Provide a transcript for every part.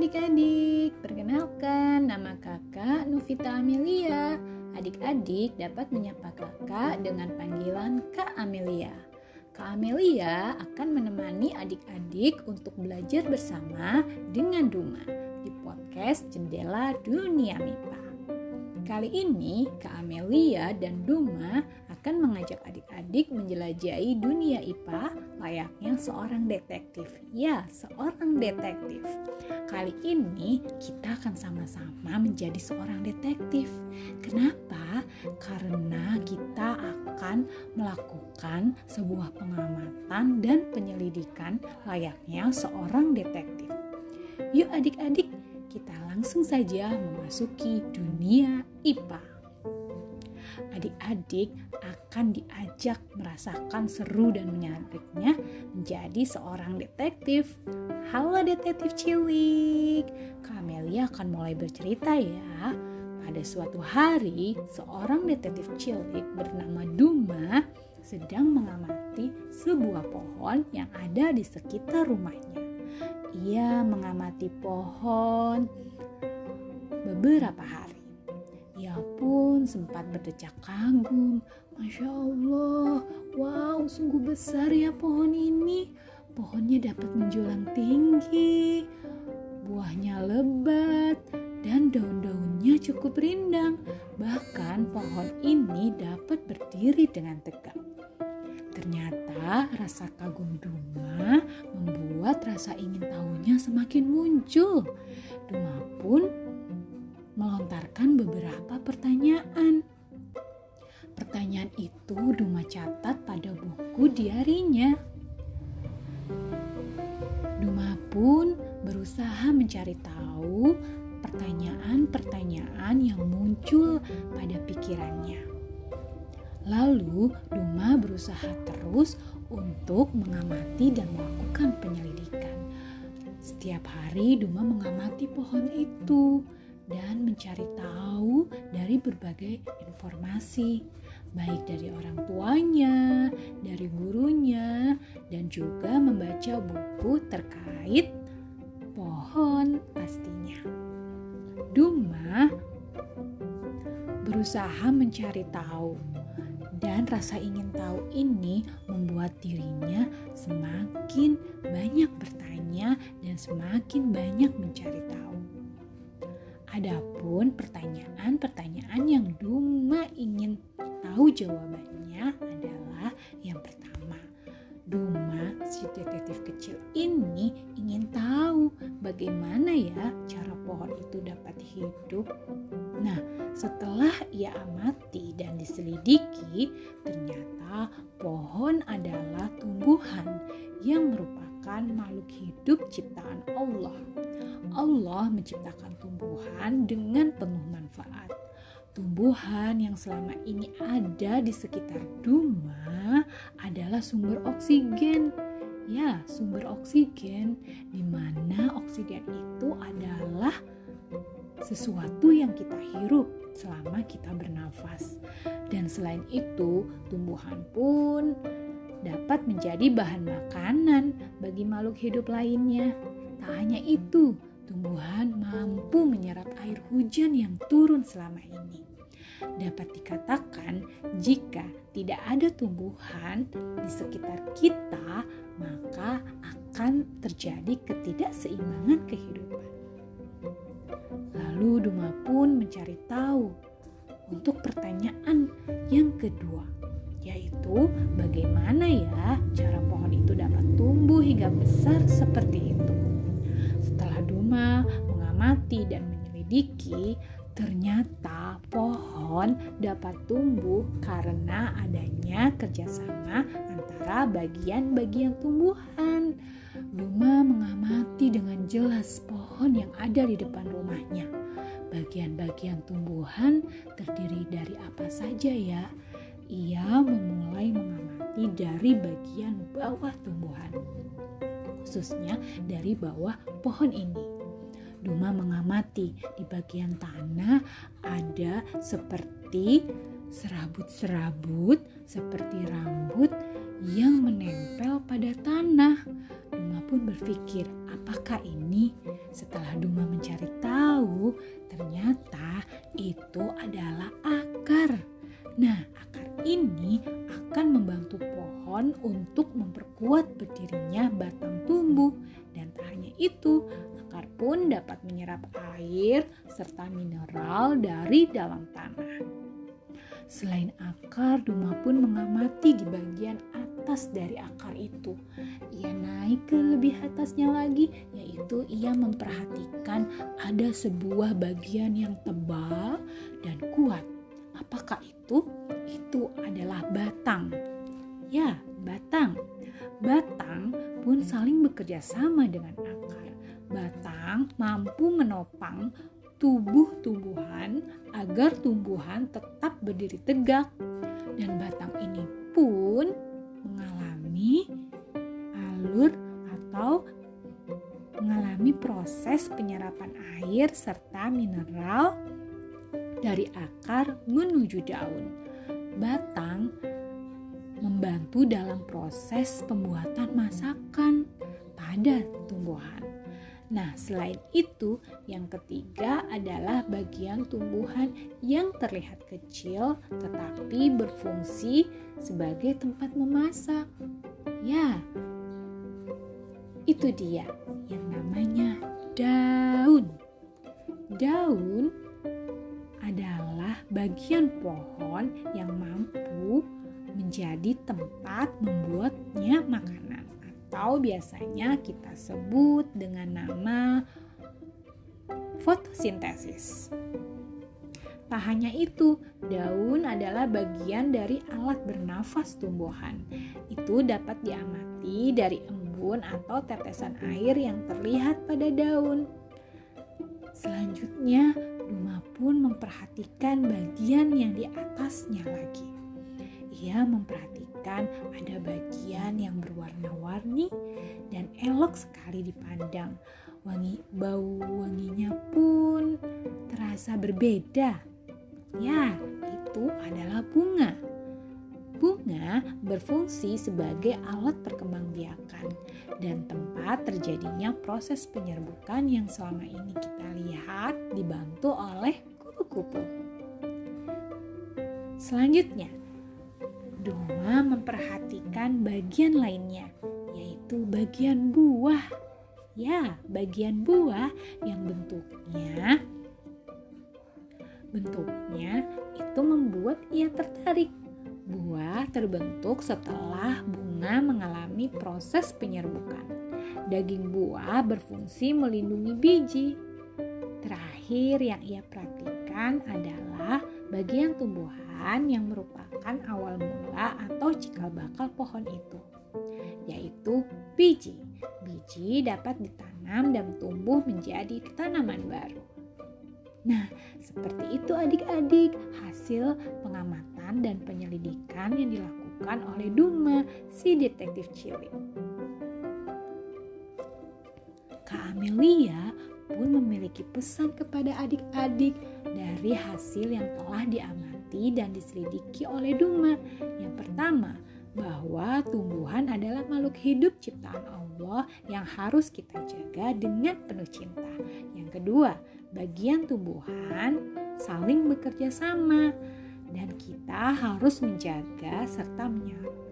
adik-adik, perkenalkan nama kakak Novita Amelia. Adik-adik dapat menyapa kakak dengan panggilan Kak Amelia. Kak Amelia akan menemani adik-adik untuk belajar bersama dengan Duma di podcast Jendela Dunia MIPA. Kali ini Kak Amelia dan Duma akan mengajak adik-adik menjelajahi dunia IPA layaknya seorang detektif. Ya, seorang detektif. Kali ini kita akan sama-sama menjadi seorang detektif. Kenapa? Karena kita akan melakukan sebuah pengamatan dan penyelidikan layaknya seorang detektif. Yuk adik-adik, kita langsung saja memasuki dunia IPA adik-adik akan diajak merasakan seru dan menariknya menjadi seorang detektif. Halo detektif cilik, Kamelia akan mulai bercerita ya. Pada suatu hari, seorang detektif cilik bernama Duma sedang mengamati sebuah pohon yang ada di sekitar rumahnya. Ia mengamati pohon beberapa hari pun sempat berdecak kagum. Masya Allah, wow sungguh besar ya pohon ini. Pohonnya dapat menjulang tinggi, buahnya lebat, dan daun-daunnya cukup rindang. Bahkan pohon ini dapat berdiri dengan tegak. Ternyata rasa kagum Duma membuat rasa ingin tahunya semakin muncul. Duma pun melontarkan beberapa pertanyaan. Pertanyaan itu Duma catat pada buku diarinya. Duma pun berusaha mencari tahu pertanyaan-pertanyaan yang muncul pada pikirannya. Lalu Duma berusaha terus untuk mengamati dan melakukan penyelidikan. Setiap hari Duma mengamati pohon itu dan mencari tahu dari berbagai informasi, baik dari orang tuanya, dari gurunya, dan juga membaca buku terkait pohon pastinya. Duma berusaha mencari tahu dan rasa ingin tahu ini membuat dirinya semakin banyak bertanya dan semakin banyak mencari tahu. Adapun pertanyaan-pertanyaan yang Duma ingin tahu jawabannya adalah yang pertama. Duma, si detektif kecil ini ingin tahu bagaimana ya cara pohon itu dapat hidup. Nah, setelah ia amati dan diselidiki, ternyata pohon adalah tumbuhan yang merupakan makhluk hidup ciptaan Allah Allah menciptakan tumbuhan dengan penuh manfaat. Tumbuhan yang selama ini ada di sekitar Duma adalah sumber oksigen. Ya, sumber oksigen di mana oksigen itu adalah sesuatu yang kita hirup selama kita bernafas. Dan selain itu, tumbuhan pun dapat menjadi bahan makanan bagi makhluk hidup lainnya. Tak hanya itu, tumbuhan mampu menyerap air hujan yang turun selama ini. Dapat dikatakan, jika tidak ada tumbuhan di sekitar kita, maka akan terjadi ketidakseimbangan kehidupan. Duma pun mencari tahu untuk pertanyaan yang kedua, yaitu bagaimana ya cara pohon itu dapat tumbuh hingga besar seperti itu mengamati dan menyelidiki, ternyata pohon dapat tumbuh karena adanya kerjasama antara bagian-bagian tumbuhan. Duma mengamati dengan jelas pohon yang ada di depan rumahnya. Bagian-bagian tumbuhan terdiri dari apa saja ya? Ia memulai mengamati dari bagian bawah tumbuhan, khususnya dari bawah pohon ini. Duma mengamati di bagian tanah ada seperti serabut-serabut seperti rambut yang menempel pada tanah. Pun berpikir, apakah ini? Setelah Duma mencari tahu, ternyata itu adalah akar. Nah, akar ini akan membantu pohon untuk memperkuat berdirinya batang tumbuh. Dan tak hanya itu, akar pun dapat menyerap air serta mineral dari dalam tanah. Selain akar, Duma pun mengamati di bagian atas dari akar itu. Ia naik ke lebih atasnya lagi, yaitu ia memperhatikan ada sebuah bagian yang tebal dan kuat. Apakah itu? Itu adalah batang. Ya, batang. Batang pun saling bekerja sama dengan akar. Batang mampu menopang tubuh tumbuhan agar tumbuhan tetap berdiri tegak dan batang ini pun mengalami alur atau mengalami proses penyerapan air serta mineral dari akar menuju daun. Batang membantu dalam proses pembuatan masakan pada tumbuhan. Nah, selain itu, yang ketiga adalah bagian tumbuhan yang terlihat kecil tetapi berfungsi sebagai tempat memasak. Ya, itu dia yang namanya daun. Daun adalah bagian pohon yang mampu menjadi tempat membuatnya makanan atau biasanya kita sebut dengan nama fotosintesis. Tak hanya itu, daun adalah bagian dari alat bernafas tumbuhan. Itu dapat diamati dari embun atau tetesan air yang terlihat pada daun. Selanjutnya, Duma pun memperhatikan bagian yang di atasnya lagi. Ia memperhatikan ada bagian yang berwarna-warni dan elok sekali dipandang. Wangi bau wanginya pun terasa berbeda. Ya, itu adalah bunga. Bunga berfungsi sebagai alat perkembangbiakan dan tempat terjadinya proses penyerbukan yang selama ini kita lihat dibantu oleh kupu-kupu. Selanjutnya, Doma memperhatikan bagian lainnya, yaitu bagian buah. Ya, bagian buah yang bentuknya bentuknya itu membuat ia tertarik. Buah terbentuk setelah bunga mengalami proses penyerbukan. Daging buah berfungsi melindungi biji. Terakhir yang ia perhatikan adalah bagian tumbuhan yang merupakan awal mula atau cikal bakal pohon itu, yaitu biji. Biji dapat ditanam dan tumbuh menjadi tanaman baru. Nah, seperti itu adik-adik hasil pengamatan dan penyelidikan yang dilakukan oleh Duma, si detektif cilik. Kak Amelia pun memiliki pesan kepada adik-adik dari hasil yang telah diamati dan diselidiki oleh Duma. Yang pertama, bahwa tumbuhan adalah makhluk hidup ciptaan Allah yang harus kita jaga dengan penuh cinta. Yang kedua, bagian tumbuhan saling bekerja sama dan kita harus menjaga serta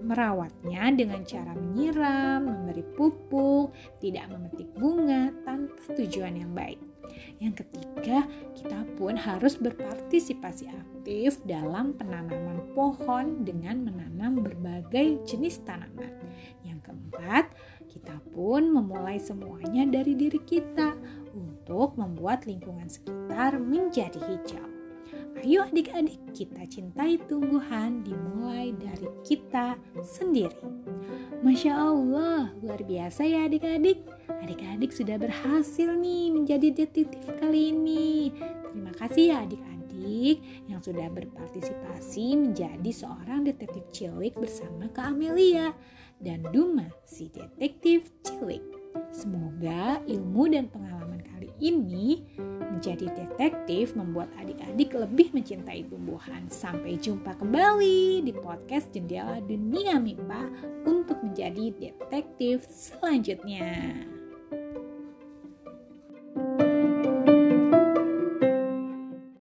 merawatnya dengan cara menyiram, memberi pupuk, tidak memetik bunga tanpa tujuan yang baik. Yang ketiga, kita pun harus berpartisipasi aktif dalam penanaman pohon dengan menanam berbagai jenis tanaman. Yang keempat, kita pun memulai semuanya dari diri kita untuk membuat lingkungan sekitar menjadi hijau. Ayo adik-adik kita cintai tumbuhan dimulai dari kita sendiri. Masya Allah, luar biasa ya adik-adik. Adik-adik sudah berhasil nih menjadi detektif kali ini. Terima kasih ya adik-adik yang sudah berpartisipasi menjadi seorang detektif cilik bersama Kak Amelia dan Duma si detektif cilik. Semoga ilmu dan pengalaman kali ini menjadi detektif membuat adik-adik lebih mencintai tumbuhan. Sampai jumpa kembali di podcast Jendela Dunia MIPA untuk menjadi detektif selanjutnya.